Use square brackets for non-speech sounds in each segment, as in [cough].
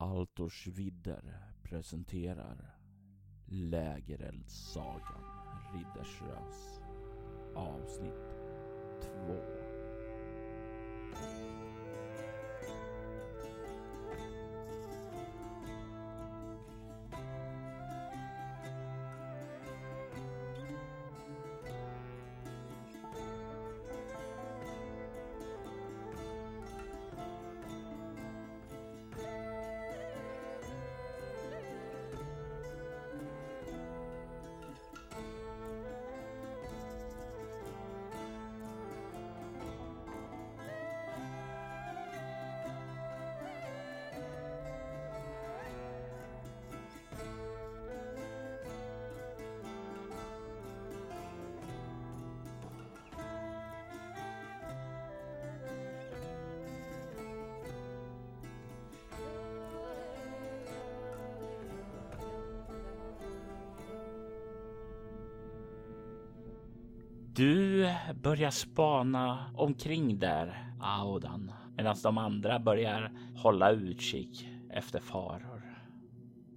Altors vidder presenterar Lägereldssagan Riddersrös avsnitt 2 Du börjar spana omkring där, Audan, medan de andra börjar hålla utkik efter faror.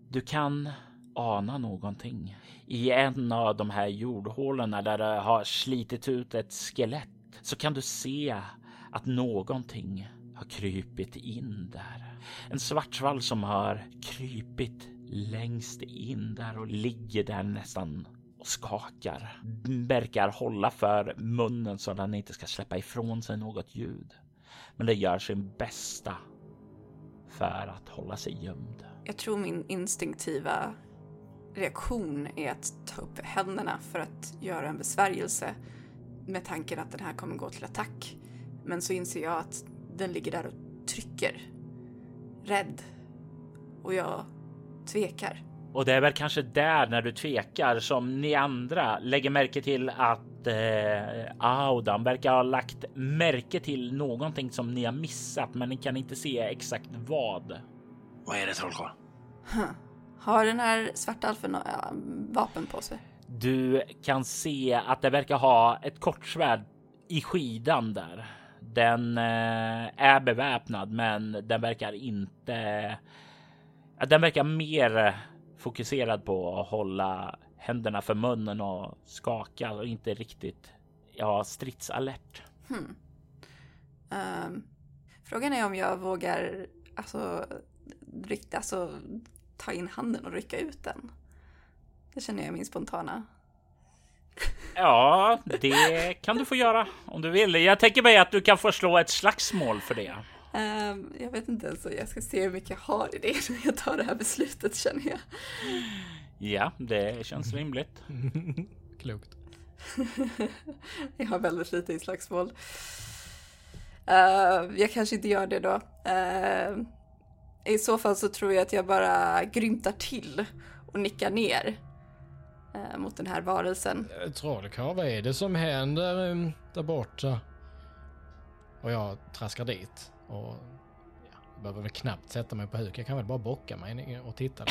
Du kan ana någonting i en av de här jordhålorna där det har slitit ut ett skelett så kan du se att någonting har krypit in där. En svartsvall som har krypit längst in där och ligger där nästan och skakar. Verkar hålla för munnen så att den inte ska släppa ifrån sig något ljud. Men det gör sin bästa för att hålla sig gömd. Jag tror min instinktiva reaktion är att ta upp händerna för att göra en besvärjelse med tanken att den här kommer gå till attack. Men så inser jag att den ligger där och trycker. Rädd. Och jag tvekar. Och det är väl kanske där när du tvekar som ni andra lägger märke till att eh, Audan verkar ha lagt märke till någonting som ni har missat, men ni kan inte se exakt vad. Vad är det trollkarl? Huh. Har den här svarta alfen vapen på sig? Du kan se att det verkar ha ett kortsvärd i skidan där. Den eh, är beväpnad, men den verkar inte. Den verkar mer fokuserad på att hålla händerna för munnen och skaka och inte riktigt ja, stridsalert. Hmm. Um, frågan är om jag vågar alltså, rycka, alltså, ta in handen och rycka ut den. Det känner jag min spontana. Ja, det kan du få göra om du vill. Jag tänker mig att du kan få slå ett slagsmål för det. Um, jag vet inte ens, jag ska se hur mycket jag har i det [laughs] när jag tar det här beslutet känner jag. Ja, det känns rimligt. [laughs] Klokt. [laughs] jag har väldigt lite i slagsmål. Uh, jag kanske inte gör det då. Uh, I så fall så tror jag att jag bara grymtar till och nickar ner uh, mot den här varelsen. Trollkarl, vad är det som händer um, där borta? Och jag traskar dit. Och ja, jag behöver väl knappt sätta mig på huk. Jag kan väl bara bocka mig och titta.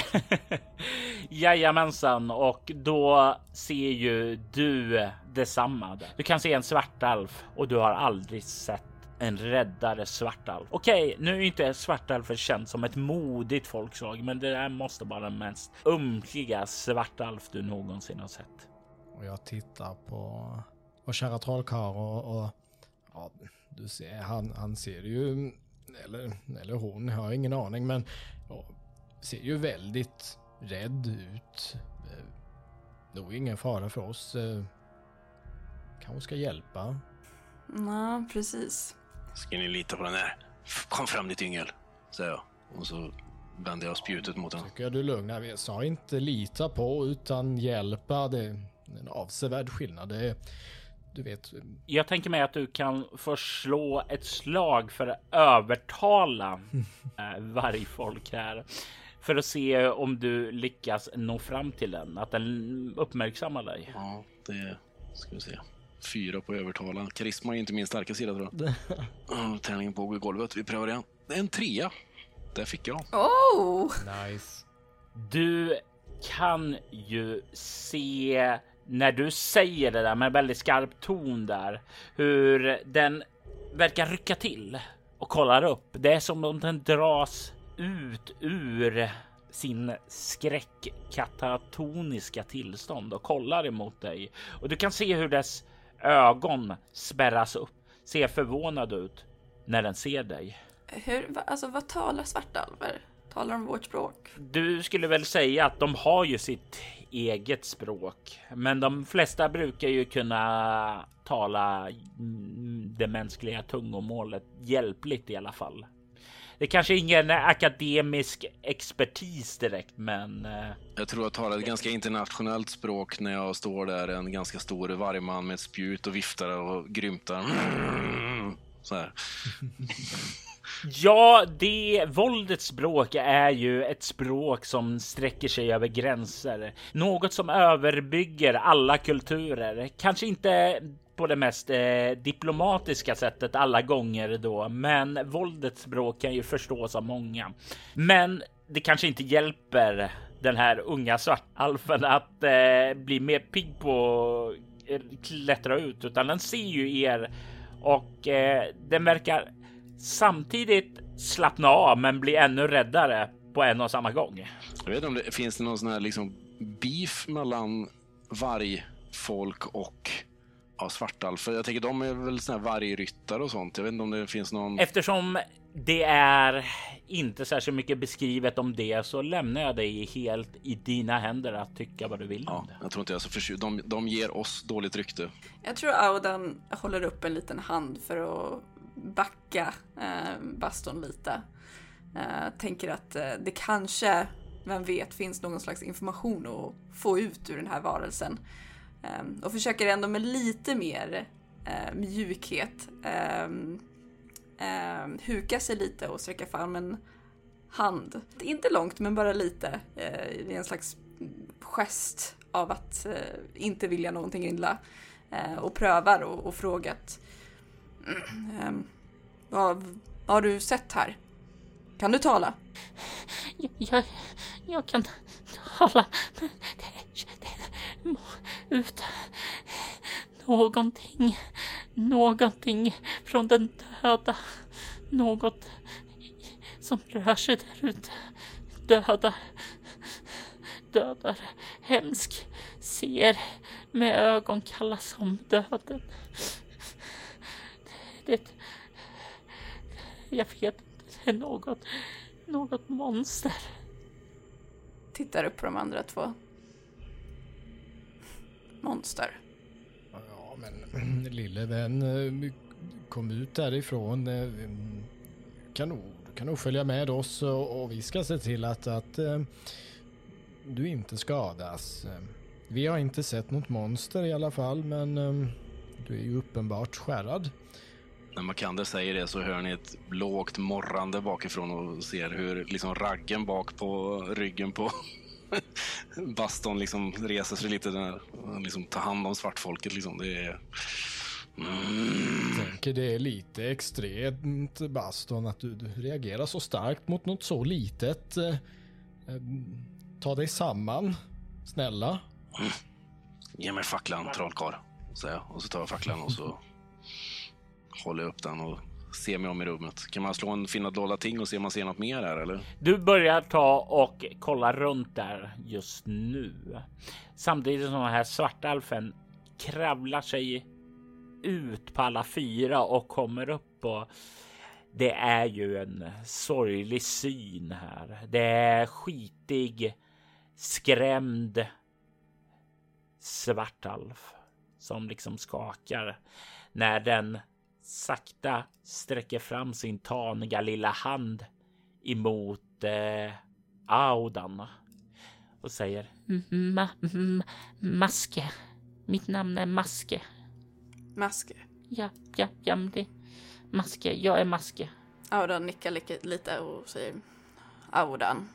[laughs] Jajamensan, och då ser ju du detsamma. Du kan se en svartalf och du har aldrig sett en räddare svartalf. Okej, nu är inte svartalfer känt som ett modigt folkslag, men det där måste vara den mest ömkliga svartalf du någonsin har sett. Och jag tittar på vår kära trollkarl och, och ja, du ser, han, han ser ju, eller, eller hon, jag har ingen aning, men ja, ser ju väldigt rädd ut. Eh, nog ingen fara för oss. Eh, kanske ska hjälpa. Ja, precis. Ska ni lita på den här? Kom fram ditt yngel, säger jag. Och så vänder jag spjutet mot honom. Tycker jag du är lugn. Jag sa inte lita på utan hjälpa. Det är en avsevärd skillnad. Det är, du vet. Jag tänker mig att du kan förslå ett slag för att övertala [laughs] äh, vargfolk här för att se om du lyckas nå fram till den, att den uppmärksammar dig. Ja, det ska vi se. Fyra på övertala. Karisma är inte min starka sida tror jag. [laughs] Tärningen på golvet. Vi prövar igen. Det är en trea. Där fick jag. Oh! Nice. Du kan ju se när du säger det där med väldigt skarp ton där, hur den verkar rycka till och kollar upp. Det är som om den dras ut ur sin skräckkatatoniska tillstånd och kollar emot dig och du kan se hur dess ögon spärras upp, ser förvånad ut när den ser dig. Hur, alltså vad talar svartalver? Talar de vårt språk? Du skulle väl säga att de har ju sitt eget språk, men de flesta brukar ju kunna tala det mänskliga tungomålet hjälpligt i alla fall. Det kanske är ingen akademisk expertis direkt, men. Eh, jag tror jag talar ett ganska internationellt språk när jag står där, en ganska stor vargman med ett spjut och viftar och grymtar. [laughs] Så här. Ja, det våldets språk är ju ett språk som sträcker sig över gränser. Något som överbygger alla kulturer. Kanske inte på det mest eh, diplomatiska sättet alla gånger då, men våldets språk kan ju förstås av många. Men det kanske inte hjälper den här unga svartalfen att eh, bli mer pigg på att klättra ut, utan den ser ju er och eh, den verkar samtidigt slappna av men bli ännu räddare på en och samma gång. Jag vet inte om det finns det någon sån här liksom beef mellan vargfolk och ja, svartalfer. Jag tänker de är väl såna här vargryttare och sånt. Jag vet inte om det finns någon. Eftersom det är inte särskilt mycket beskrivet om det så lämnar jag dig helt i dina händer att tycka vad du vill Ja, jag tror inte jag är så förtjust. De, de ger oss dåligt rykte. Jag tror Audan håller upp en liten hand för att backa eh, Baston lite. Eh, tänker att eh, det kanske, vem vet, finns någon slags information att få ut ur den här varelsen. Eh, och försöker ändå med lite mer eh, mjukhet eh, eh, huka sig lite och sträcka fram en hand. Inte långt, men bara lite. Eh, I en slags gest av att eh, inte vilja någonting illa. Eh, och prövar och, och frågat ehm, vad, vad har du sett här? Kan du tala? Jag, jag, jag kan tala, men det, det må ut någonting, någonting från den döda. Något som rör sig där ute. Dödar, dödar, hemsk, ser med ögon kalla som döden. Det, jag vet inte, det är något, något monster. Tittar upp på de andra två. Monster. Ja, men lille vän, eh, kom ut därifrån. eh, Kan nog, du kan nog följa med oss och, och vi ska se till att, att eh, du inte skadas. Vi har inte sett något monster i alla fall, men du är ju uppenbart skärrad. När Makander säger det så hör ni ett lågt morrande bakifrån och ser hur liksom raggen bak på ryggen på [laughs] Baston liksom reser sig lite. Där. Liksom tar hand om svartfolket. Liksom. Det är... Mm. Tänker det är lite extremt Baston att du, du reagerar så starkt mot något så litet. Eh, eh, Ta dig samman, snälla. Ge mig facklan, trollkarl, säger jag. Och så tar jag facklan och så håller upp den och ser mig om i rummet. Kan man slå en finna dolda ting och se om man ser något mer här eller? Du börjar ta och kolla runt där just nu. Samtidigt som den här svartalfen kravlar sig ut på alla fyra och kommer upp och det är ju en sorglig syn här. Det är skitig, skrämd svartalf som liksom skakar när den sakta sträcker fram sin taniga lilla hand emot eh, Audan och säger Ma, m, maske. Mitt namn är Maske. Maske. Ja, ja, ja, men det... Maske, jag är Maske. Audan nickar lite, lite och säger Audan.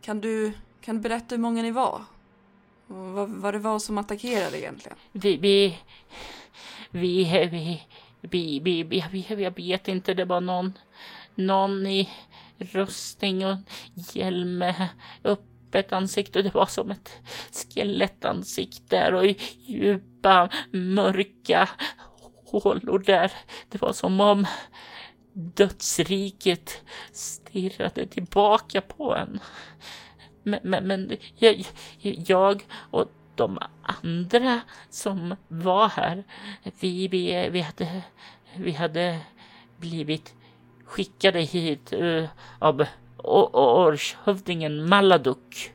Kan du, kan du berätta hur många ni var? Och vad, vad det var som attackerade egentligen? Vi, vi, vi, vi, bi, bi, vi, jag vet inte, det var någon, någon i rustning och hjälm med öppet ansikte och det var som ett skelettansikte där och djupa mörka hålor där. Det var som om dödsriket stirrade tillbaka på en. Men, men, men jag, jag och de andra som var här, vi, vi, vi, hade, vi hade blivit skickade hit uh, av årshövdingen Maladuk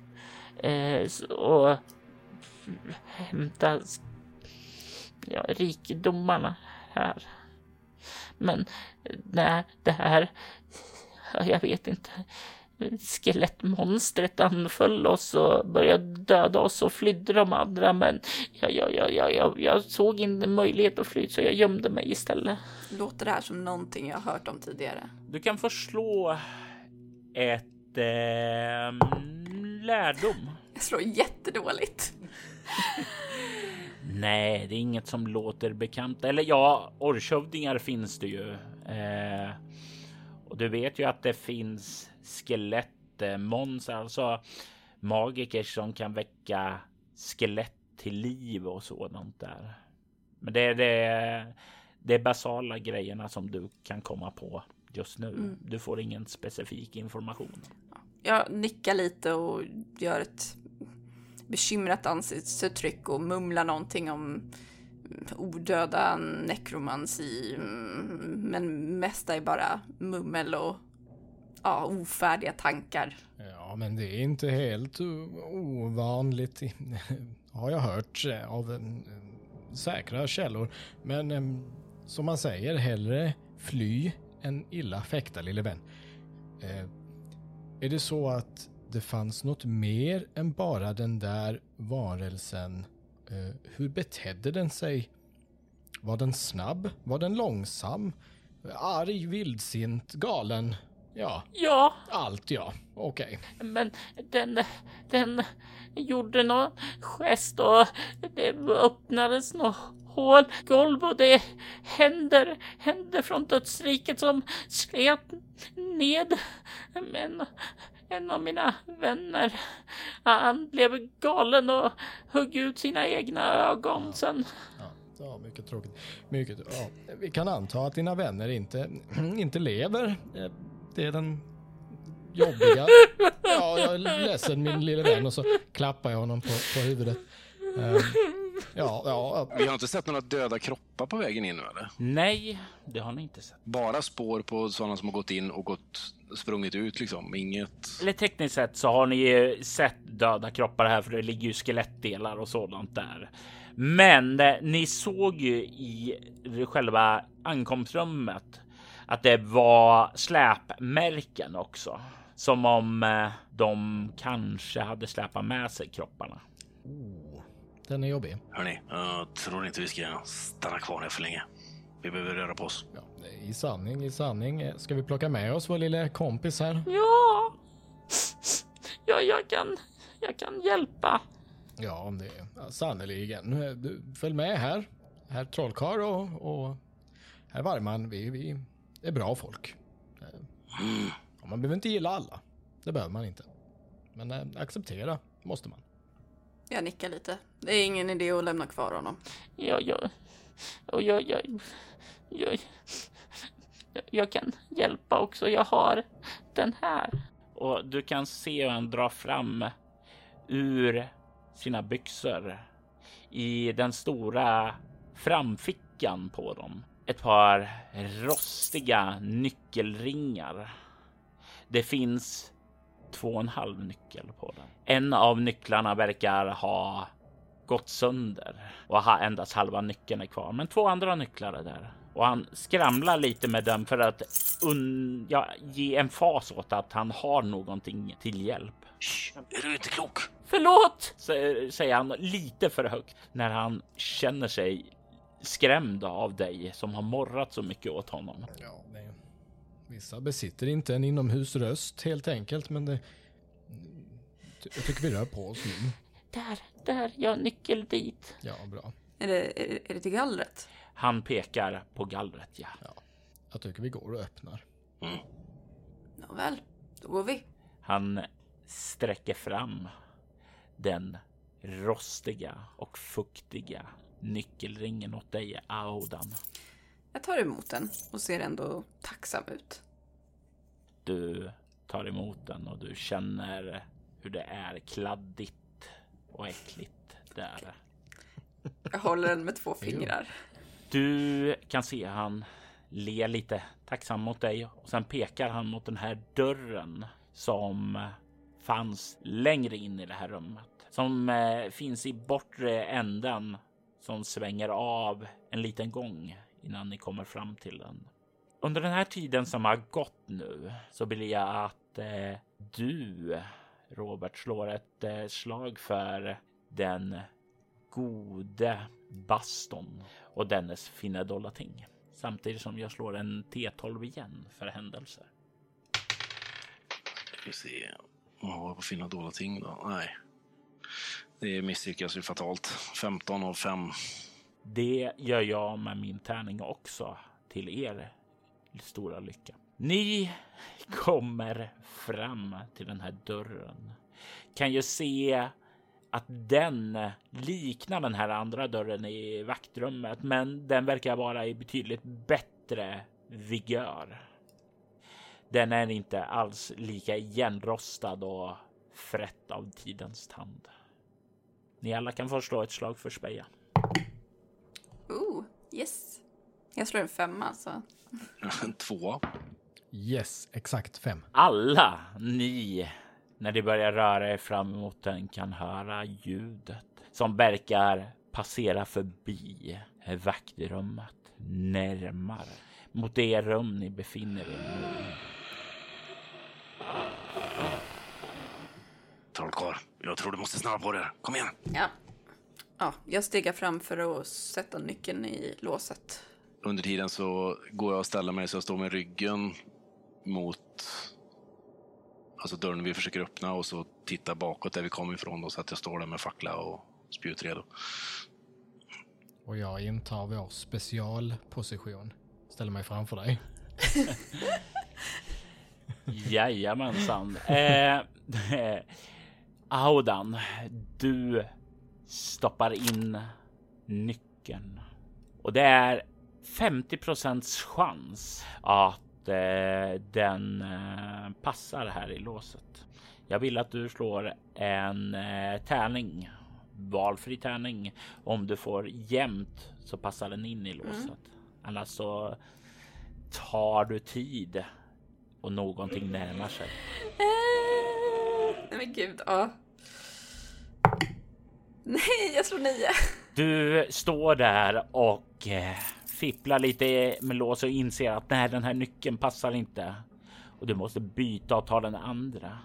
uh, och hämta ja, rikedomarna här. Men när det här, jag vet inte, skelettmonstret anföll oss och började döda oss och flydde de andra. Men jag, jag, jag, jag, jag såg inte möjlighet att fly så jag gömde mig istället. Låter det här som någonting jag hört om tidigare? Du kan få slå ett eh, lärdom. Jag slår jättedåligt. [laughs] Nej, det är inget som låter bekant. Eller ja, orrshövdingar finns det ju. Eh, och du vet ju att det finns skelettmonster, alltså magiker som kan väcka skelett till liv och sådant där. Men det är det, det är basala grejerna som du kan komma på just nu. Mm. Du får ingen specifik information. Jag nickar lite och gör ett bekymrat ansiktsuttryck och mumlar någonting om odöda nekromansi. Men mesta är bara mummel och ja, ofärdiga tankar. Ja, men det är inte helt ovanligt, [laughs] har jag hört eh, av en, eh, säkra källor. Men eh, som man säger, hellre fly än illa fäkta, lille vän. Är det så att det fanns något mer än bara den där varelsen? Hur betedde den sig? Var den snabb? Var den långsam? Arg, vildsint, galen? Ja. Ja. Allt ja. Okej. Okay. Men den, den gjorde någon gest och det öppnades något hål, golv och det händer, händer från dödsriket som slet ned. Men en av mina vänner, han blev galen och högg ut sina egna ögon ja. sen. Ja. Ja, mycket tråkigt. Mycket, ja. Vi kan anta att dina vänner inte, [clears throat] inte lever det är den jobbiga. [laughs] Ja, jag är ledsen min lille vän och så klappar jag honom på, på huvudet. Um, ja, ja. Vi har inte sett några döda kroppar på vägen in nu eller? Nej, det har ni inte sett. Bara spår på sådana som har gått in och gått sprungit ut liksom. Inget. Eller tekniskt sett så har ni sett döda kroppar här för det ligger ju skelettdelar och sådant där. Men eh, ni såg ju i själva ankomstrummet att det var släpmärken också. Som om eh, de kanske hade släpat med sig kropparna. Oh, den är jobbig. Hörni, jag tror inte vi ska stanna kvar här för länge. Vi behöver röra på oss. Ja, I sanning, i sanning. Ska vi plocka med oss vår lilla kompis här? Ja, ja jag, kan, jag kan hjälpa. Ja, det är sannerligen. Följ med här. Herr Trollkarl och, och herr Varman. Vi, vi är bra folk. Mm. Man behöver inte gilla alla. Det behöver man inte. Men äh, acceptera måste man. Jag nickar lite. Det är ingen idé att lämna kvar honom. Ja, ja. Och jag, jag, jag, jag, jag kan hjälpa också. Jag har den här. Och du kan se hur han drar fram ur sina byxor i den stora framfickan på dem ett par rostiga nyckelringar. Det finns två och en halv nyckel på den. En av nycklarna verkar ha gått sönder och har endast halva nyckeln är kvar. Men två andra nycklar är där och han skramlar lite med den för att ja, ge en fas åt att han har någonting till hjälp. Shh, är du inte klok? Förlåt, säger han lite för högt när han känner sig skrämd av dig som har morrat så mycket åt honom. Ja, det, vissa besitter inte en inomhusröst helt enkelt, men det, jag tycker vi rör på oss nu. Där, där, jag har nyckel dit. Ja, bra. Är det, är, är det till gallret? Han pekar på gallret, ja. ja. Jag tycker vi går och öppnar. Mm. Nåväl, då går vi. Han sträcker fram den rostiga och fuktiga nyckelringen åt dig, Audan. Jag tar emot den och ser ändå tacksam ut. Du tar emot den och du känner hur det är kladdigt och äckligt där. Jag håller den med två fingrar. Du kan se han ler lite tacksam mot dig och sen pekar han mot den här dörren som fanns längre in i det här rummet som eh, finns i bortre änden som svänger av en liten gång innan ni kommer fram till den. Under den här tiden som har gått nu så vill jag att eh, du Robert slår ett eh, slag för den gode Baston och dennes fina dollarting. Samtidigt som jag slår en T12 igen för händelser. Ska vi se. Vad har jag på fina dåliga ting då? Nej. Det misslyckas ju fatalt. 15 av 5. Det gör jag med min tärning också till er stora lycka. Ni kommer fram till den här dörren. Kan ju se att den liknar den här andra dörren i vaktrummet, men den verkar vara i betydligt bättre vigör. Den är inte alls lika igenrostad och frätt av tidens tand. Ni alla kan få slå ett slag för speja. Ooh, yes. Jag slår en femma så. [laughs] Två. Yes, exakt fem. Alla ni, när ni börjar röra er fram emot den, kan höra ljudet som verkar passera förbi vaktrummet närmare mot det rum ni befinner er i nu. Trollkarl, jag tror du måste snabba på det. Kom igen. Ja. Ja, jag stegar fram för att sätta nyckeln i låset. Under tiden så går jag och ställer mig så jag står med ryggen mot alltså dörren vi försöker öppna och så tittar bakåt där vi kommer ifrån då, så att jag står där med fackla och spjut redo. Och jag intar vår specialposition. Ställer mig framför dig. [laughs] Jajamensan. Eh, [laughs] Audan, du stoppar in nyckeln och det är 50% chans att eh, den eh, passar här i låset. Jag vill att du slår en eh, tärning, valfri tärning. Om du får jämnt så passar den in i låset. Annars så tar du tid och någonting närmar sig. Nej men gud, ja. [laughs] Nej, jag slår nio. Du står där och eh, fipplar lite med lås och inser att nej, den här nyckeln passar inte och du måste byta och ta den andra.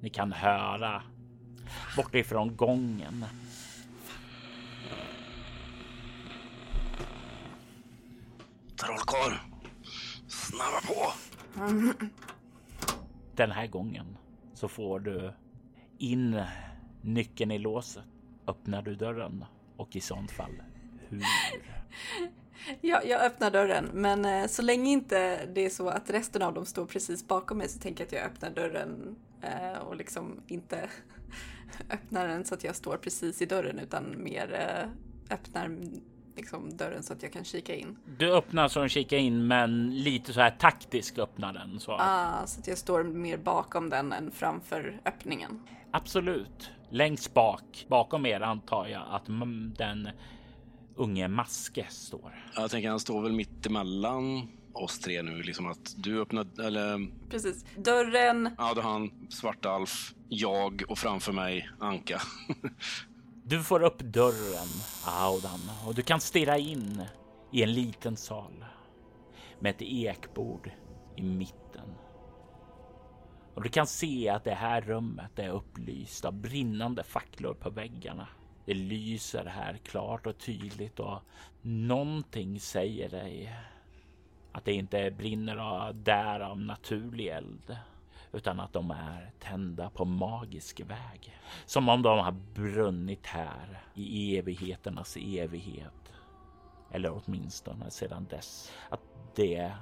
Ni kan höra bortifrån gången. Trollkarl, snabba på! Den här gången så får du in nyckeln i låset. Öppnar du dörren och i sånt fall hur? [laughs] Ja, jag öppnar dörren, men eh, så länge inte det är så att resten av dem står precis bakom mig så tänker jag att jag öppnar dörren eh, och liksom inte [laughs] öppnar den så att jag står precis i dörren utan mer eh, öppnar liksom dörren så att jag kan kika in. Du öppnar så den kikar in, men lite så här taktiskt öppnar den så. Ah, så att jag står mer bakom den än framför öppningen. Absolut. Längst bak, bakom er antar jag att den unge Maske står. Jag tänker han står väl mitt emellan oss tre nu, liksom att du öppnar, eller Precis. Dörren, ja, då han, Svartalf, jag och framför mig Anka. [laughs] Du får upp dörren, Audan, och du kan stirra in i en liten sal med ett ekbord i mitten. Och du kan se att det här rummet är upplyst av brinnande facklor på väggarna. Det lyser här klart och tydligt och någonting säger dig att det inte brinner av- där av naturlig eld utan att de är tända på magisk väg. Som om de har brunnit här i evigheternas evighet. Eller åtminstone sedan dess att det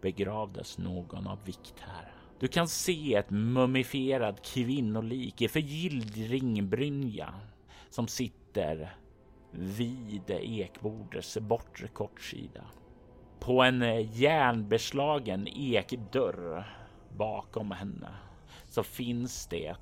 begravdes någon av vikt här. Du kan se ett mumifierad kvinnolik i förgylld ringbrynja som sitter vid ekbordets bortre kortsida. på en eh, järnbeslagen ekdörr bakom henne så finns det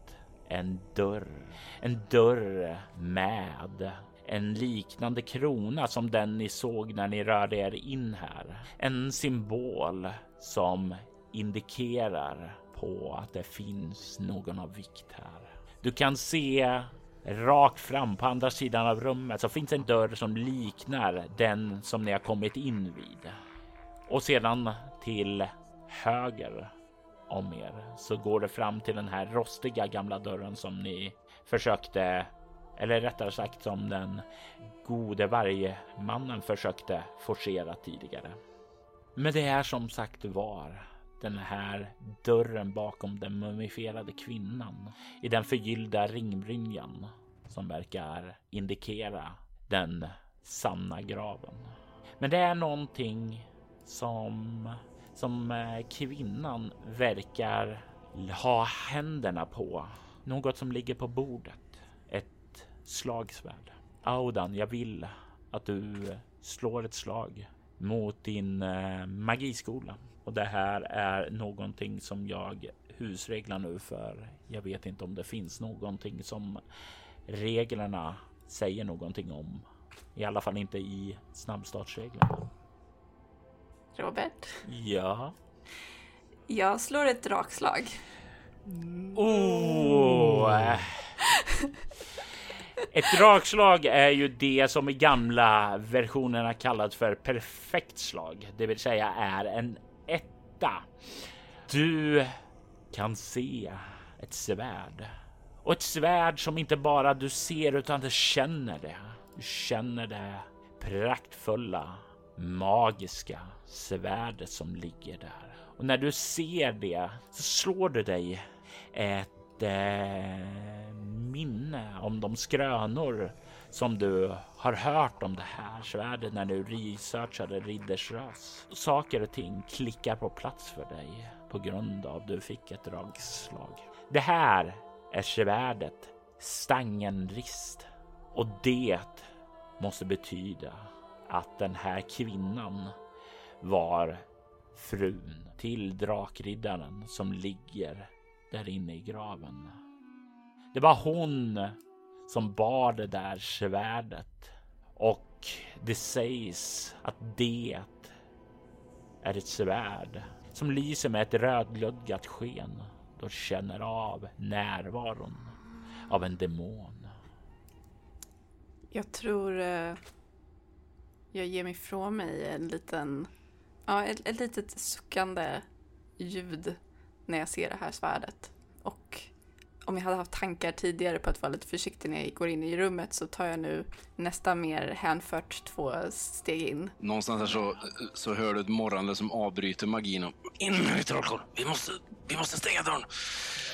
en dörr. En dörr med en liknande krona som den ni såg när ni rörde er in här. En symbol som indikerar på att det finns någon av vikt här. Du kan se rakt fram på andra sidan av rummet så finns en dörr som liknar den som ni har kommit in vid. Och sedan till höger om er så går det fram till den här rostiga gamla dörren som ni försökte, eller rättare sagt som den gode vargmannen försökte forcera tidigare. Men det är som sagt var den här dörren bakom den mumifierade kvinnan i den förgyllda ringbrynjan som verkar indikera den sanna graven. Men det är någonting som som eh, kvinnan verkar ha händerna på. Något som ligger på bordet. Ett slagsvärd. Audan, jag vill att du slår ett slag mot din eh, magiskola. Och det här är någonting som jag husreglar nu för. Jag vet inte om det finns någonting som reglerna säger någonting om. I alla fall inte i snabbstartsreglerna. Robert? Ja. Jag slår ett drakslag. Oh. Ett drakslag är ju det som i gamla versionerna kallats för perfekt slag, det vill säga är en etta. Du kan se ett svärd och ett svärd som inte bara du ser utan du känner det. Du känner det praktfulla magiska svärdet som ligger där. Och när du ser det så slår du dig ett eh, minne om de skrönor som du har hört om det här svärdet när du researchade Riddersrös. Saker och ting klickar på plats för dig på grund av att du fick ett dragslag. Det här är svärdet Stangenrist och det måste betyda att den här kvinnan var frun till drakriddaren som ligger där inne i graven. Det var hon som bar det där svärdet och det sägs att det är ett svärd som lyser med ett rödglödgat sken då känner av närvaron av en demon. Jag tror eh, jag ger mig ifrån mig en liten, ja, ett, ett litet suckande ljud när jag ser det här svärdet. Och om jag hade haft tankar tidigare på att vara lite försiktig när jag går in i rummet så tar jag nu nästan mer hänfört två steg in. Någonstans här så, så hör du ett morrande som avbryter magin. Och, in nu trollkarl! Vi måste, vi måste stänga dörren!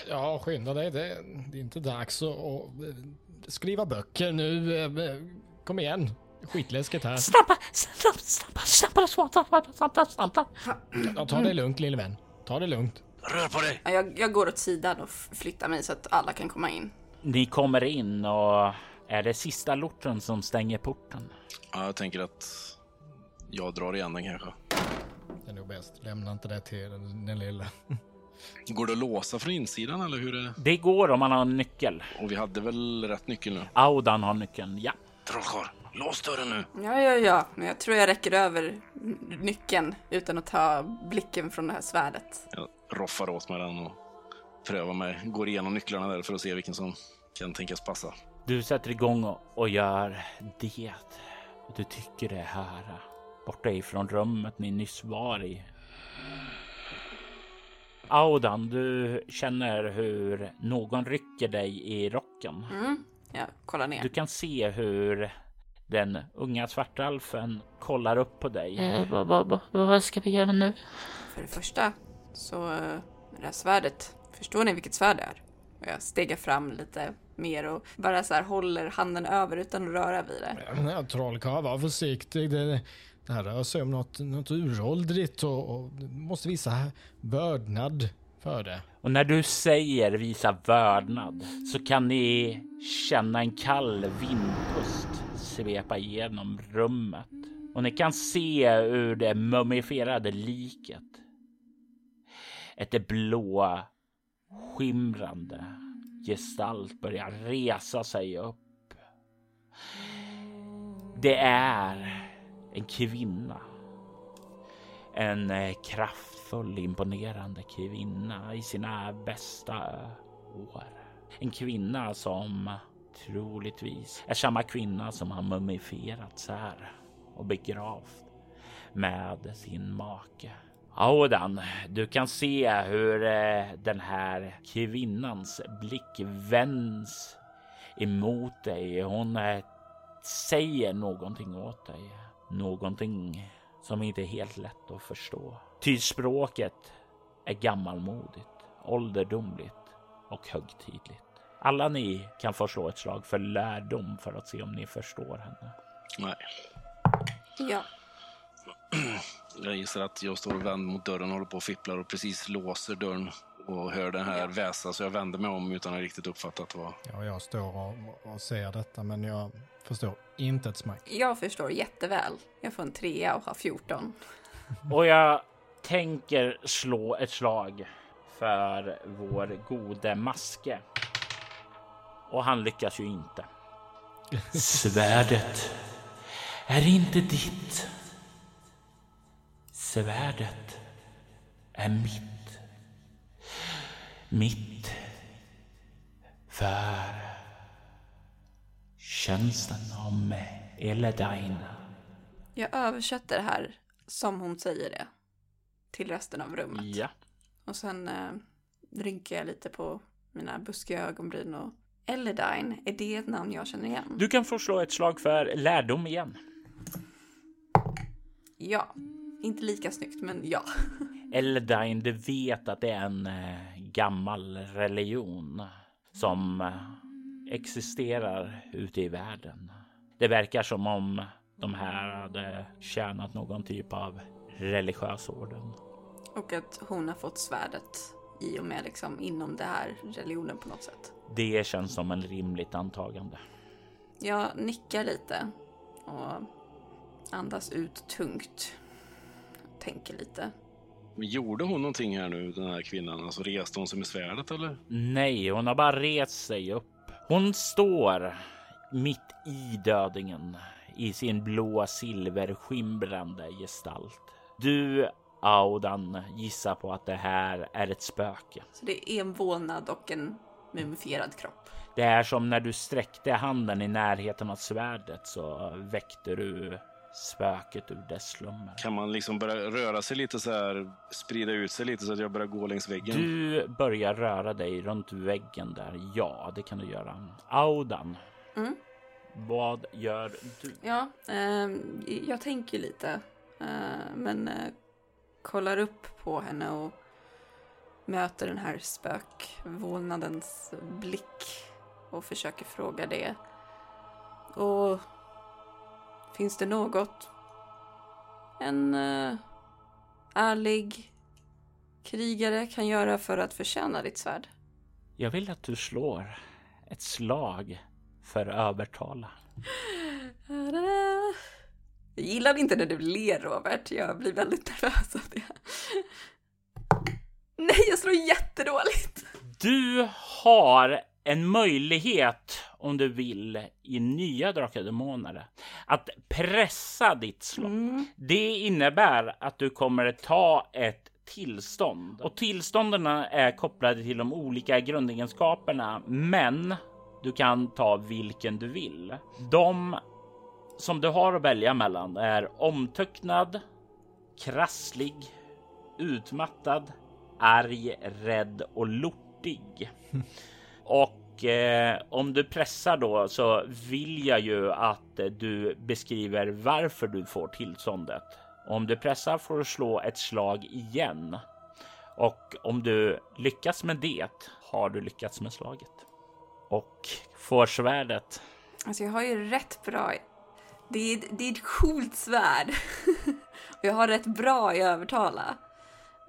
Ja, skynda dig. Det, det är inte dags att, att skriva böcker nu. Kom igen. Skitläskigt här. Snabba, snabba, snabba, snabba, snabba, snabba, snabba. Ja, ta det lugnt lille vän. Ta det lugnt. Rör på dig! Ja, Jag, jag går åt sidan och flyttar mig så att alla kan komma in. Ni kommer in och är det sista lorten som stänger porten. Ja, jag tänker att jag drar igen den kanske. Det är nog bäst. Lämna inte det till den, den lilla. Går det att låsa från insidan eller hur är det? Det går om man har en nyckel. Och vi hade väl rätt nyckel nu? Audan har nyckeln, ja. Trollkarl, lås dörren nu! Ja, ja, ja, men jag tror jag räcker över nyckeln utan att ta blicken från det här svärdet. Jag roffar åt mig den och prövar mig. Går igenom nycklarna där för att se vilken som kan tänkas passa. Du sätter igång och, gör det. Och du tycker det är här. Borta ifrån rummet ni nyss var i. Audan, du känner hur någon rycker dig i rocken. Mm, jag kollar ner. Du kan se hur den unga svartalfen kollar upp på dig. Eh, vad, vad, vad, vad ska vi göra nu? För det första så, eh, det här svärdet, förstår ni vilket svärd det är? Och jag stegar fram lite mer och bara så här håller handen över utan att röra vid det. Ja, Trollkarl, var försiktig. Det, det här rör sig om något, något uråldrigt och, och måste visa vördnad för det. Och när du säger visa vördnad så kan ni känna en kall vindpust svepa igenom rummet Och ni kan se ur det mumifierade liket. Ett blå skimrande gestalt börjar resa sig upp. Det är en kvinna. En eh, kraftfull, imponerande kvinna i sina bästa år. En kvinna som troligtvis är samma kvinna som har mumifierats här och begravt med sin make. Audan, du kan se hur eh, den här kvinnans blick vänds emot dig. Hon eh, säger någonting åt dig. Någonting som inte är helt lätt att förstå. Ty språket är gammalmodigt, ålderdomligt och högtidligt. Alla ni kan få slå ett slag för lärdom för att se om ni förstår henne. Nej. Ja. [clears throat] Jag gissar att jag står och vänder mot dörren, håller på och fipplar och precis låser dörren och hör det här väsa. Så jag vänder mig om utan att riktigt uppfattat vad... Ja, jag står och, och ser detta men jag förstår inte ett smack. Jag förstår jätteväl. Jag får en trea och har 14. [laughs] Och jag tänker slå ett slag för vår gode maske. Och han lyckas ju inte. Svärdet är inte ditt. Svärdet är mitt. Mitt för tjänsten om Eledine. Jag översätter här som hon säger det till resten av rummet. Ja. Och sen eh, rynkar jag lite på mina buskiga ögonbryn och Eledine, är det ett namn jag känner igen? Du kan få slå ett slag för lärdom igen. Ja. Inte lika snyggt, men ja. Eldine, du vet att det är en eh, gammal religion som eh, existerar ute i världen. Det verkar som om de här hade tjänat någon typ av religiös orden. Och att hon har fått svärdet i och med liksom inom det här religionen på något sätt. Det känns som en rimligt antagande. Jag nickar lite och andas ut tungt. Tänker lite. Men gjorde hon någonting här nu, den här kvinnan? Alltså reste hon sig med svärdet eller? Nej, hon har bara rest sig upp. Hon står mitt i dödingen i sin blå silverskimrande gestalt. Du, Audan, gissar på att det här är ett spöke. Så det är en vålnad och en mumifierad kropp. Det är som när du sträckte handen i närheten av svärdet så väckte du spöket ur dess slummer. Kan man liksom börja röra sig lite så här, sprida ut sig lite så att jag börjar gå längs väggen? Du börjar röra dig runt väggen där. Ja, det kan du göra. Audan, Mm. vad gör du? Ja, ehm, jag tänker lite. eh, men eh, kollar upp på henne och möter den här spökvålnadens blick och försöker fråga det. Och finns det något en eh, ärlig krigare kan göra för att förtjäna ditt svärd? Jag vill att du slår ett slag för övertala. Jag gillar inte när du ler Robert, jag blir väldigt nervös av det. Nej, jag slår jättedåligt! Du har en möjlighet om du vill i nya Drakar Demoner att pressa ditt slag. Mm. Det innebär att du kommer ta ett tillstånd och tillstånden är kopplade till de olika grundegenskaperna, men du kan ta vilken du vill. De som du har att välja mellan är omtöcknad, krasslig, utmattad, arg, rädd och lortig. [laughs] Och eh, om du pressar då så vill jag ju att eh, du beskriver varför du får tillståndet. Om du pressar får du slå ett slag igen. Och om du lyckas med det har du lyckats med slaget. Och får svärdet. Alltså jag har ju rätt bra... Det är, det är ett coolt svärd. Och [laughs] jag har rätt bra i övertala.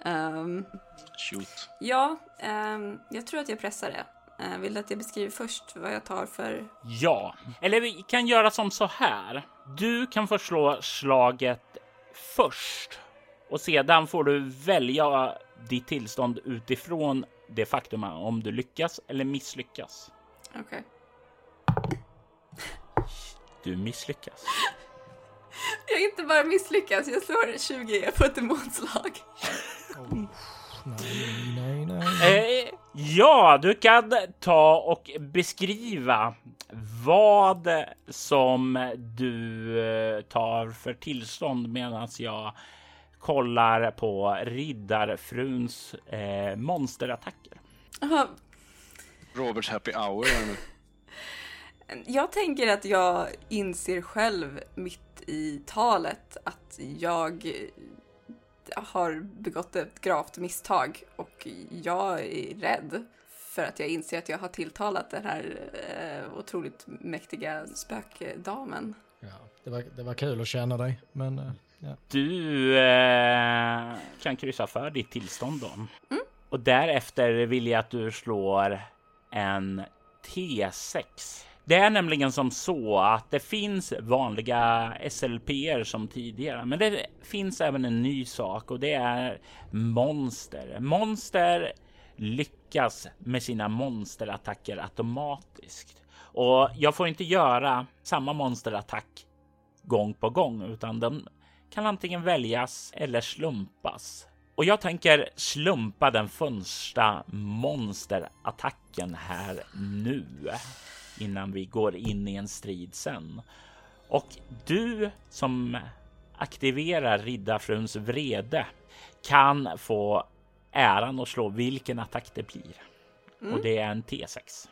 Ehm, Shoot. ja, ehm, jag tror att jag pressar det. Eh, vill du att jag beskriver först vad jag tar för... Ja, eller vi kan göra som så här. Du kan få slå slaget först och sedan får du välja ditt tillstånd utifrån det faktum om du lyckas eller misslyckas. Okej. Du misslyckas. [laughs] Jag inte bara misslyckas, jag slår 20 på ett demonslag. Nej, nej, nej. Eh, ja, du kan ta och beskriva vad som du eh, tar för tillstånd medan jag kollar på riddarfruns eh, monsterattacker. Jaha, Roberts happy hour. [laughs] Jag tänker att jag inser själv mitt i talet att jag har begått ett gravt misstag och jag är rädd för att jag inser att jag har tilltalat den här eh, otroligt mäktiga spökdamen. Ja, det, var, det var kul att känna dig, men eh, ja. Du eh, kan kryssa för ditt tillstånd då. Och därefter vill jag att du slår en T6. Det är nämligen som så att det finns vanliga SLPR som tidigare, men det finns även en ny sak och det är monster. Monster lyckas med sina monsterattacker automatiskt och jag får inte göra samma monsterattack gång på gång, utan den kan antingen väljas eller slumpas. Och jag tänker slumpa den första monsterattacken här nu innan vi går in i en strid sen. Och du som aktiverar riddarfruns vrede kan få äran att slå vilken attack det blir. Och det är en T6.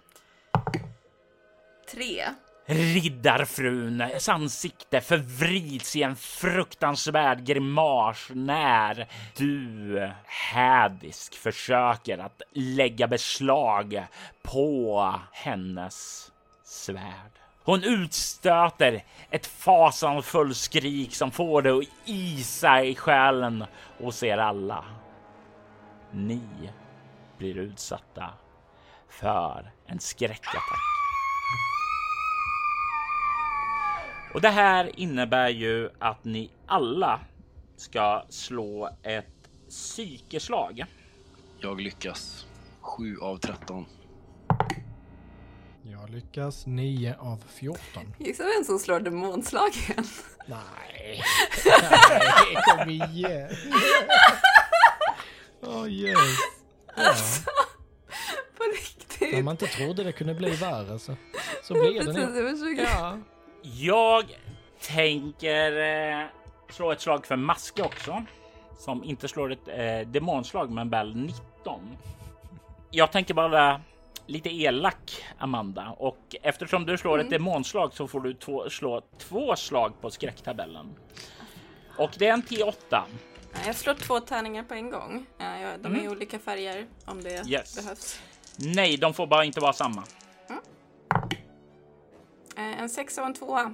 Tre. Riddarfruns ansikte förvrids i en fruktansvärd grimas när du hädisk försöker att lägga beslag på hennes svärd. Hon utstöter ett fasansfullt skrik som får det att isa i själen hos er alla. Ni blir utsatta för en skräckattack. Och det här innebär ju att ni alla ska slå ett psykeslag. Jag lyckas. 7 av 13. Jag lyckas 9 av 14. Gissa vem som slår demonslagen? Nej, nej kom igen. Åh oh, yes. Ja. På riktigt. När man inte trodde det kunde bli värre så, så blir det nu. Ja. Jag tänker eh, slå ett slag för maske också. Som inte slår ett eh, demonslag men väl 19. Jag tänker bara lite elak Amanda och eftersom du slår ett demonslag så får du två, slå två slag på skräcktabellen. Och det är en T8. Ja, Jag slår två tärningar på en gång. De är i olika färger om det Yes. behövs. Nej, de får bara inte vara samma. Eh, En sexa och en tvåa.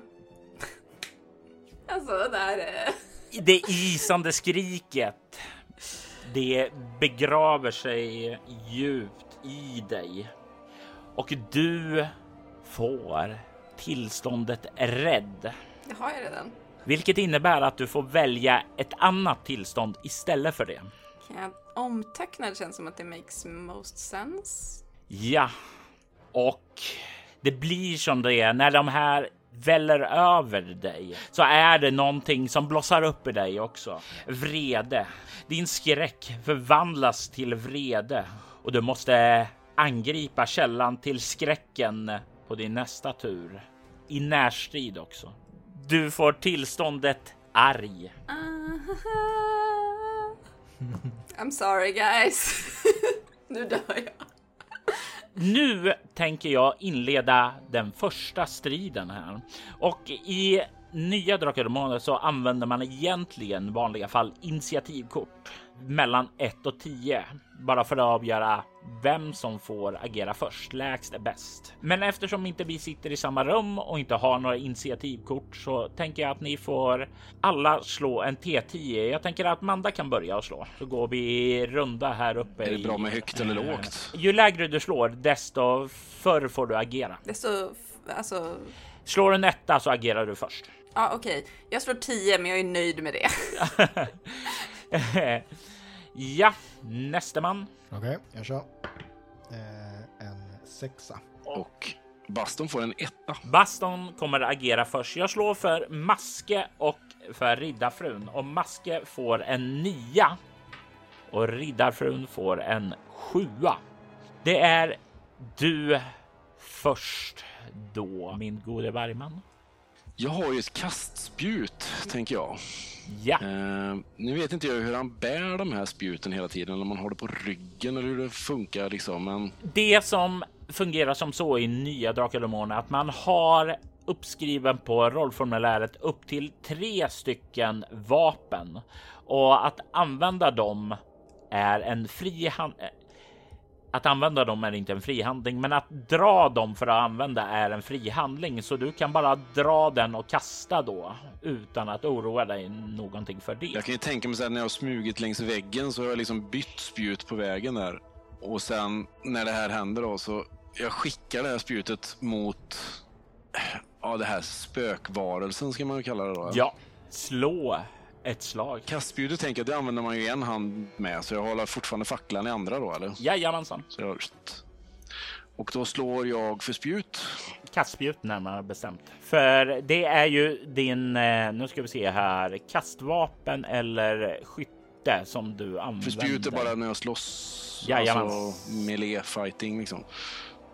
[laughs] alltså, det där är... Det isande skriket. Det begraver sig djupt i dig och du får tillståndet rädd, Det har jag redan. vilket innebär att du får välja ett annat tillstånd istället för det. Kan jag omteckna? Det känns som att det makes most sense. Ja, och det blir som det är när de här väller över dig så är det någonting som blossar upp i dig också. Vrede. Din skräck förvandlas till vrede och du måste angripa källan till skräcken på din nästa tur. I närstrid också. Du får tillståndet arg. Ah, [laughs] I'm sorry guys. [laughs] nu dör jag. Nu tänker jag inleda den första striden här och i nya Drakar så använder man egentligen vanliga fall initiativkort. Mellan 1 och 10 bara för att avgöra vem som får agera först. Lägst är bäst. Men eftersom inte vi sitter i samma rum och inte har några initiativkort så tänker jag att ni får alla slå en T10. Jag tänker att Manda kan börja och slå så går vi runda här uppe. Är det bra med högt eller lågt? Ju lägre du slår, desto förr får du agera. Så, alltså, Slår du en etta så agerar du först. ja okej. Jag slår 10 men jag är nöjd med det. [laughs] [laughs] ja, nästa man. Okej, jag kör. Eh, en sexa. Och Baston får en etta. Baston kommer att agera först. Jag slår för Maske och för Riddarfrun och Maske får en nia och Riddarfrun får en sjua. Det är du först då, min gode vargman. Jag har ju ett kastspjut, tänker jag. Ja, Eh, nu vet inte jag hur han bär de här spjuten hela tiden, om man har det på ryggen eller hur det funkar liksom. Men det som fungerar som så i nya Drakar och att man har uppskriven på rollformuläret upp till tre stycken vapen och att använda dem är en fri. Att använda dem är inte en fri handling, men att dra dem för att använda är en fri handling. Så du kan bara dra den och kasta då utan att oroa dig någonting för det. jag kan ju tänka mig så här, när jag har smugit längs väggen så har jag liksom bytt spjut på vägen där. Och sen när det här händer då så jag skickar det här spjutet mot ja, det här spökvarelsen ska man ju kalla det då. Ja, slå ett slag. Kastspjutet tänker jag, det använder man ju en hand med, så jag håller fortfarande facklan i andra då, eller? Jajamensan. Så jag... Och då slår jag för spjut. kastspjut närmare bestämt. För det är ju din, eh, nu ska vi se här, kastvapen eller skytte som du använder. För spjut är bara när jag slåss. Jajamän. Alltså melee fighting liksom.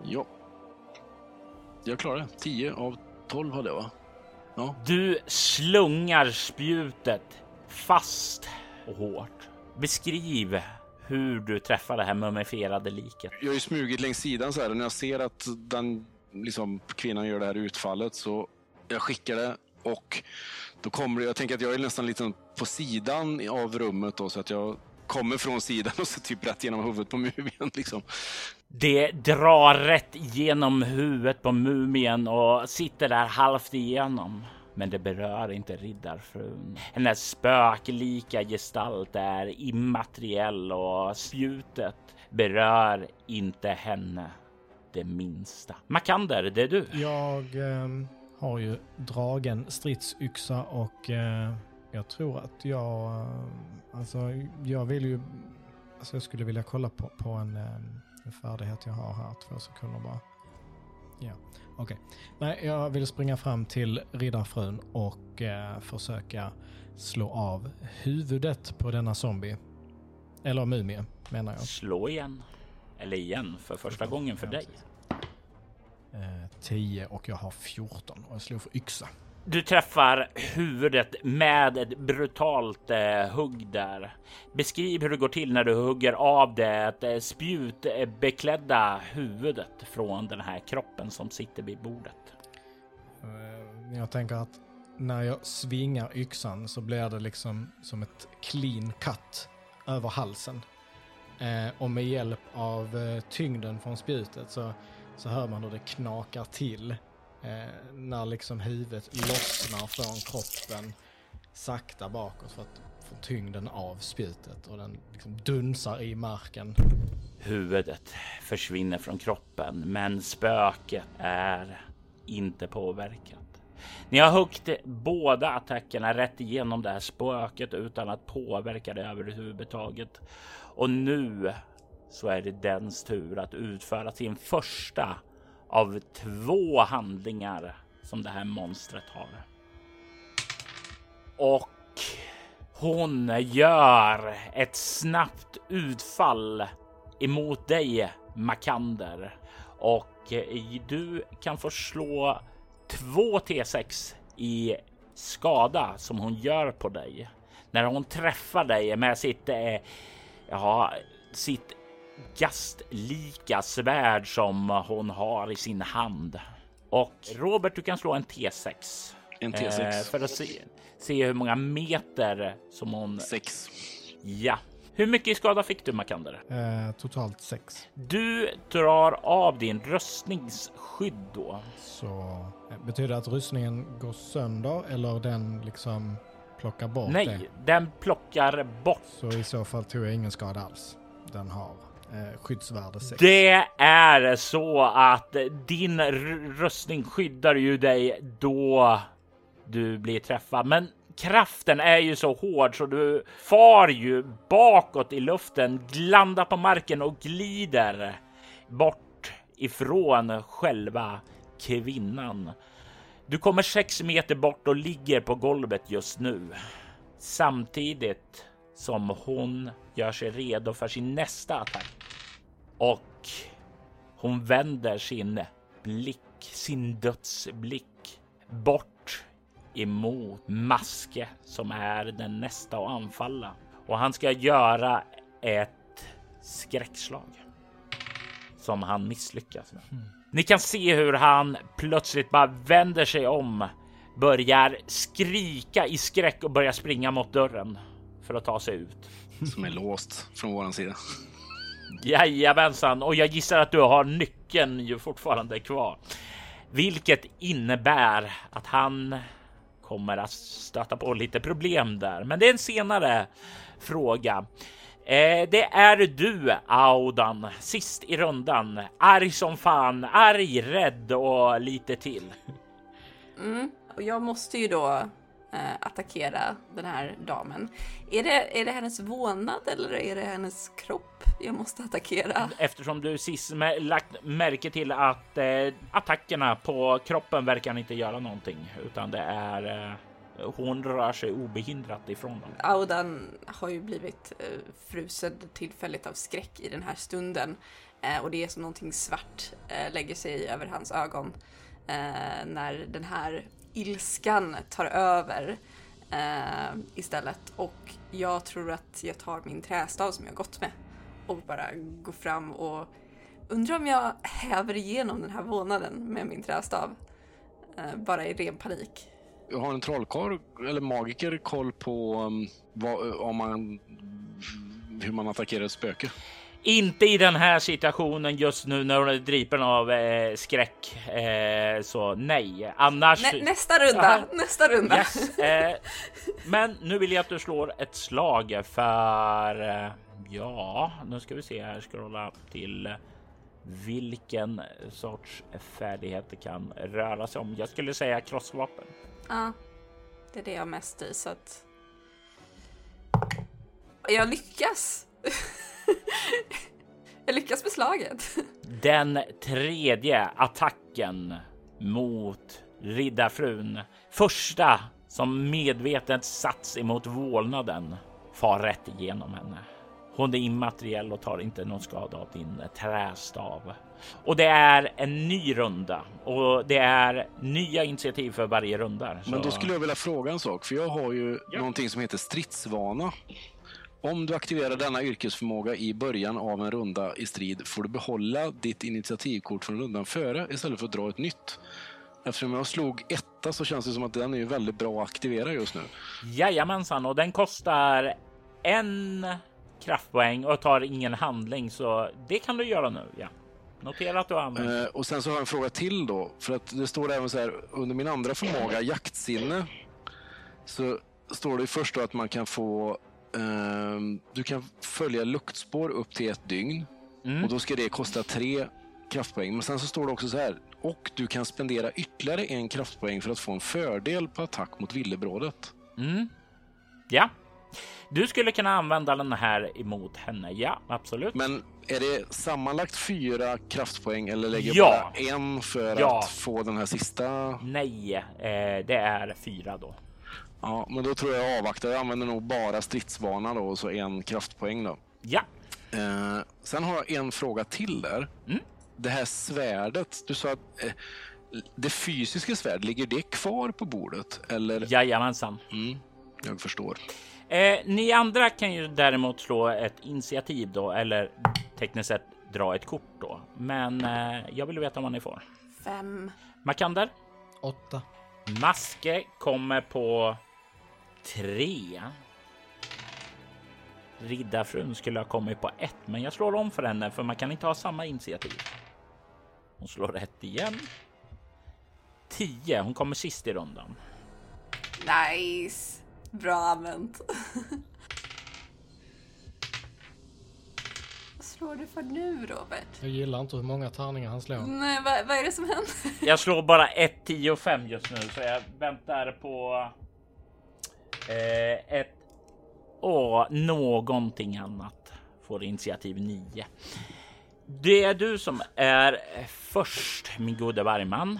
Ja. Jag klarar det. 10 av 12 hade jag va? Ja. Du slungar spjutet fast och hårt. Beskriv hur du träffar det här mumifierade liket. Jag har ju smugit längs sidan så här och när jag ser att den liksom, kvinnan gör det här utfallet så jag skickar det och då kommer det, jag tänker att jag är nästan lite på sidan av rummet då så att jag kommer från sidan [laughs] och så typ rätt genom huvudet på mumien liksom. Det drar rätt genom huvudet på mumien och sitter där halvt igenom. Men det berör inte riddarfrun. Hennes spöklika gestalt är immateriell och spjutet berör inte henne det minsta. Makander, det är du. Jag eh, har ju dragen stridsyxa och eh, jag tror att jag, ehm, alltså jag vill ju, alltså jag skulle vilja kolla på, på en, Eh, en färdighet jag har här, två sekunder bara. Ja, okej. Nej, jag vill springa fram till riddarfrun och eh, försöka slå av huvudet på denna zombie. Eller mumie, menar jag. Slå igen. Eller igen, för första gången för dig. Eh, 10 och jag har 14 och jag slår för yxa. Du träffar huvudet med ett brutalt eh, hugg där. Beskriv hur det går till när du hugger av det eh, spjutbeklädda huvudet från den här kroppen som sitter vid bordet. Eh, jag tänker att när jag svingar yxan så blir det liksom som ett clean cut över halsen. Eh, och med hjälp av eh, tyngden från spjutet så, så hör man hur det knakar till. Eh, när liksom huvudet lossnar från kroppen sakta bakåt för att få tyngden av spjutet och den liksom dunsar i marken. Huvudet försvinner från kroppen, men spöket är inte påverkat. Ni har huggit båda attackerna rätt igenom det här spöket utan att påverka det överhuvudtaget. Och nu så är det dens tur att utföra sin första av två handlingar som det här monstret har. Och hon gör ett snabbt utfall emot dig, Makander. Och eh, du kan få slå två T6 i skada som hon gör på dig. När hon träffar dig med sitt, eh, ja, sitt gastlika svärd som hon har i sin hand. Och Robert, du kan slå en T6. En T6. Eh, för att se, se hur många meter som hon... Sex. Ja. Hur mycket skada fick du Makander? Eh, totalt sex. Du drar av din röstningsskydd då. Så eh, betyder det att rustningen går sönder eller den liksom plockar bort Nej, det? den plockar bort. Så i så fall tog jag ingen skada alls. Den har Eh, skyddsvärde 6. Det är så att din röstning skyddar ju dig då du blir träffad. Men kraften är ju så hård så du far ju bakåt i luften, landar på marken och glider bort ifrån själva kvinnan. Du kommer sex meter bort och ligger på golvet just nu. Samtidigt som hon gör sig redo för sin nästa attack. Och hon vänder sin blick, sin dödsblick bort emot Maske som är den nästa att anfalla. Och han ska göra ett skräckslag som han misslyckas med. Ni kan se hur han plötsligt bara vänder sig om, börjar skrika i skräck och börjar springa mot dörren för att ta sig ut. Som är låst från våran sida. Jajamensan, och jag gissar att du har nyckeln ju fortfarande kvar. Vilket innebär att han kommer att stöta på lite problem där. Men det är en senare fråga. Eh, det är du, Audan, sist i rundan. Arg som fan, arg, rädd och lite till. Mm. Och jag måste ju då attackera den här damen. Är det, är det hennes vålnad eller är det hennes kropp jag måste attackera? Eftersom du sist lagt märke till att eh, attackerna på kroppen verkar inte göra någonting, utan det är eh, hon rör sig obehindrat ifrån dem. Audan har ju blivit eh, frusen tillfälligt av skräck i den här stunden eh, och det är som någonting svart eh, lägger sig över hans ögon eh, när den här ilskan tar över eh, istället och jag tror att jag tar min trästav som jag gått med och bara går fram och undrar om jag häver igenom den här vånaden med min trästav eh, bara i ren panik. Har en trollkarl eller magiker koll på um, vad, eh, om man, hur man attackerar ett spöke? Inte i den här situationen just nu när hon är dripen av eh, skräck. Eh, så nej, annars. Nä, nästa runda, Aha. nästa runda. Yes, eh, men nu vill jag att du slår ett slag för eh, ja, nu ska vi se här. Scrolla till vilken sorts färdighet det kan röra sig om. Jag skulle säga krossvapen. Ja, det är det jag mest i så att... Jag lyckas! [laughs] jag lyckas med slaget. Den tredje attacken mot riddarfrun. Första som medvetet sats emot vålnaden far rätt igenom henne. Hon är immateriell och tar inte någon skada av din trästav. Och det är en ny runda och det är nya initiativ för varje runda. Men då Så- skulle jag vilja fråga en sak, för jag har ju Ja. någonting som heter stridsvana. Om du aktiverar denna yrkesförmåga i början av en runda i strid får du behålla ditt initiativkort från rundan före istället för att dra ett nytt. Eftersom jag slog etta så känns det som att den är väldigt bra att aktivera just nu. Jajamensan, och den kostar en kraftpoäng och tar ingen handling, så det kan du göra nu. Ja, notera att du har använt. Eh, och sen så har jag en fråga till då. För att det står även så här under min andra förmåga, jaktsinne. Så står det först då att man kan få du kan följa luktspår upp till ett dygn. Mm. Och då ska det kosta tre kraftpoäng. Men sen så står det också så här. Och du kan spendera ytterligare en kraftpoäng för att få en fördel på attack mot villebrådet. Mm. Ja, du skulle kunna använda den här emot henne. Ja, absolut. Men är det sammanlagt fyra kraftpoäng eller lägger Ja. bara en för Ja. att få den här sista? Nej, eh, det är fyra då. Ja, men då tror jag jag avvaktar. Jag använder nog bara stridsvana då och så en kraftpoäng då. Ja, Eh, sen har jag en fråga till där. Mm. Det här svärdet, du sa att eh, det fysiska svärdet, ligger det kvar på bordet? Eller? jajamensan. Mm, jag förstår. Eh, ni andra kan ju däremot slå ett initiativ då, eller tekniskt sett dra ett kort då. Men eh, jag vill veta vad ni får. Fem. Makander, Åtta. Maske kommer på tre. riddarfrun skulle ha kommit på ett, men jag slår om för henne för man kan inte ha samma initiativ. Hon slår rätt igen. 10. Hon kommer sist i rundan. Nice! Bra använt. [laughs] Vad slår du för nu, Robert? Jag gillar inte hur många tärningar han slår. Nej, vad, vad är det som händer? Jag slår bara 1, 10 och 5 just nu, så jag väntar på eh, ett och någonting annat. Får initiativ 9. Det är du som är först, min gode Bergman.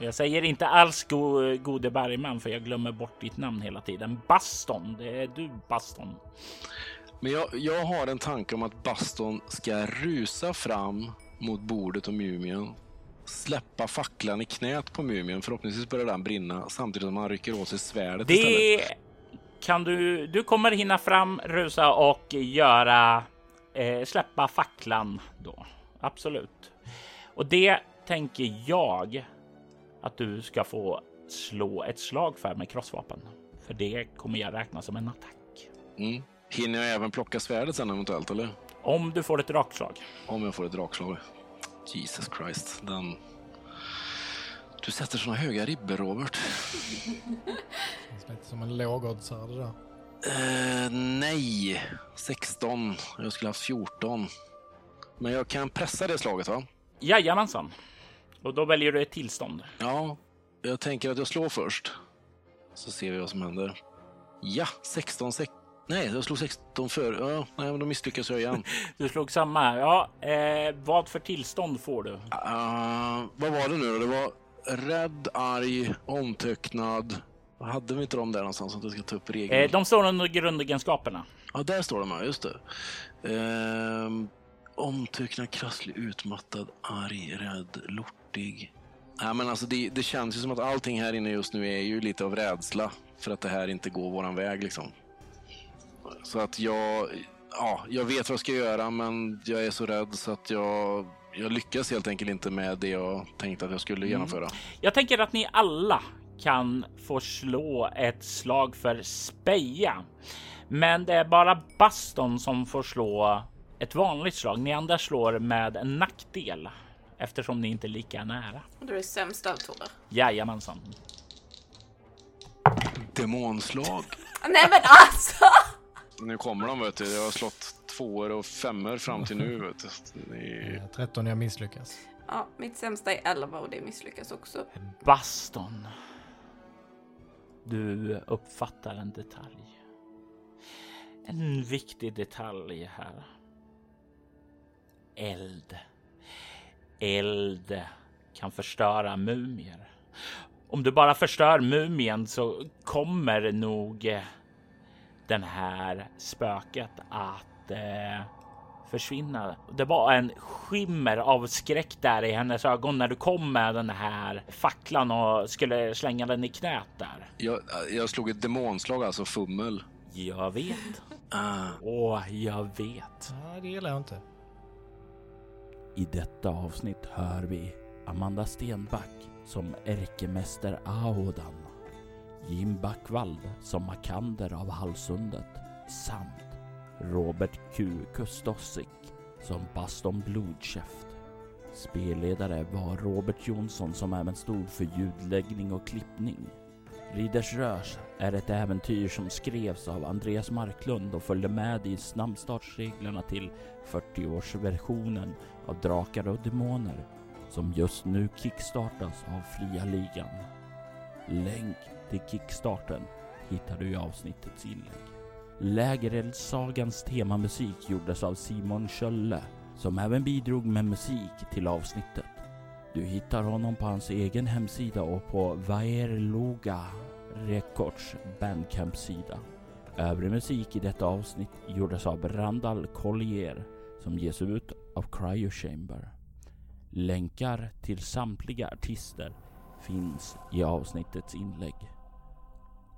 Jag säger inte alls go gode Bergman, för jag glömmer bort ditt namn hela tiden. Baston, det är du Baston. Men jag, jag har en tanke om att Baston ska rusa fram mot bordet och mumien. Släppa facklan i knät på mumien. Förhoppningsvis börjar den brinna samtidigt som han rycker åt sig svärdet istället. Det kan du. Du kommer hinna fram, rusa och göra eh, släppa facklan då. Absolut. Och det tänker jag att du ska få slå ett slag för med krossvapen. För det kommer jag räkna som en attack. Mm. Hinner jag även plocka svärdet sen eventuellt, eller? Om du får ett rakslag. Om jag får ett drakslag. Jesus Christ, den... Du sätter såna höga ribbor, Robert. Känns lite som en lågoddsare det där. Eh, nej, 16. Jag skulle haft 14. Men jag kan pressa det slaget, va? Jajamensan. Och då väljer du ett tillstånd. Ja, jag tänker att jag slår först. Så ser vi vad som händer. Ja, 16, 6. Nej, jag slog 16 för. Ja, nej, men då misslyckas jag igen. [laughs] Du slog samma. Ja, eh, vad för tillstånd får du? Uh, vad var det nu då? Det var rädd, arg, omtöcknad. Hade vi inte dem där någonstans? Att jag ska ta upp regeln. Eh, de står under grundegenskaperna. Ja, där står de, ja. Just det. Ehm, omtöcknad, krasslig, utmattad, arg, rädd, lortig. Nej, men alltså det, det känns ju som att allting här inne just nu är ju lite av rädsla för att det här inte går våran väg liksom. Så att jag, ja, jag vet vad jag ska göra, men jag är så rädd så att jag, jag lyckas helt enkelt inte med det jag tänkte att jag skulle genomföra. Jag tänker att ni alla kan få slå ett slag för speja. Men det är bara Baston som får slå ett vanligt slag. Ni andra slår med en nackdel eftersom ni inte är lika nära. Du är sämst av Tore. Jajamensan. Demonslag. [laughs] Nej men alltså! Nu kommer de, vet du. Jag har slått tvåor och femmor fram till nu, [laughs] vet du. Eh, 13 jag misslyckas. Ja, mitt sämsta är 11 och det misslyckas också. Baston. Du uppfattar en detalj. En viktig detalj här. Eld. Eld kan förstöra mumier. Om du bara förstör mumien så kommer nog eh, den här spöket att eh, försvinna. Det var en skimmer av skräck där i hennes ögon när du kom med den här facklan och skulle slänga den i knät där. Jag, jag slog ett demonslag, alltså fummel. Jag vet. Ah, Åh, jag vet. Nej, det gillar jag inte. I detta avsnitt hör vi Amanda Stenback som ärkemäster Aodan, Jim Backvald som Makander av Hallsundet samt Robert Q Kustosik som Baston Blodkäft. Spelledare var Robert Jonsson som även stod för ljudläggning och klippning. Riders Rörs är ett äventyr som skrevs av Andreas Marklund och följde med i snabbstartsreglerna till 40-årsversionen av Drakar och Demoner som just nu kickstartas av Fria Ligan. Länk till kickstarten hittar du i avsnittets inlägg. Lägereldssagans temamusik gjordes av Simon Schölle som även bidrog med musik till avsnittet. Du hittar honom på hans egen hemsida och på Vaerloga Records bandcamp-sida. Övrig musik i detta avsnitt gjordes av Randall Collier som ges ut av Cryo Chamber. Länkar till samtliga artister finns i avsnittets inlägg.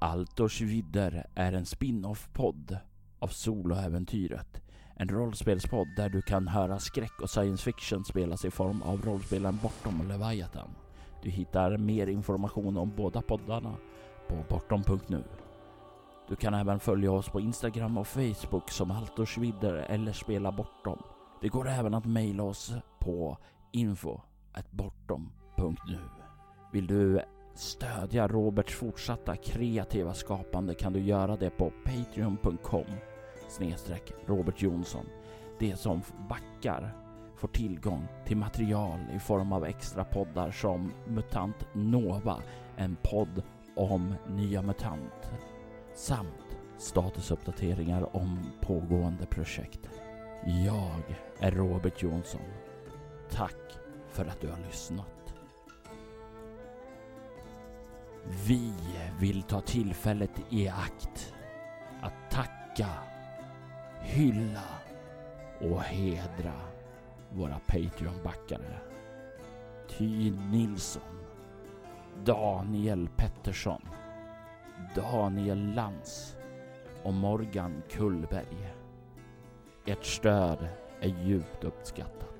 Altors vidder är en spin-off-podd av Soloäventyret. En rollspelspodd där du kan höra skräck och science fiction spelas i form av rollspelen Bortom Leviathan. Du hittar mer information om båda poddarna på bortom.nu. Du kan även följa oss på Instagram och Facebook som Altorsvidder eller Spela Bortom. Det går även att mejla oss på info.bortom.nu. Vill du stödja Roberts fortsatta kreativa skapande kan du göra det på patreon.com snedstreck Robert Jonsson. Det som backar får tillgång till material i form av extra poddar som MUTANT NOVA, en podd om nya MUTANT samt statusuppdateringar om pågående projekt. Jag är Robert Jonsson. Tack för att du har lyssnat. Vi vill ta tillfället i akt att tacka, hylla och hedra våra Patreon-backare. Ty Nilsson, Daniel Pettersson, Daniel Lantz och Morgan Kullberg. Ert stöd är djupt uppskattat.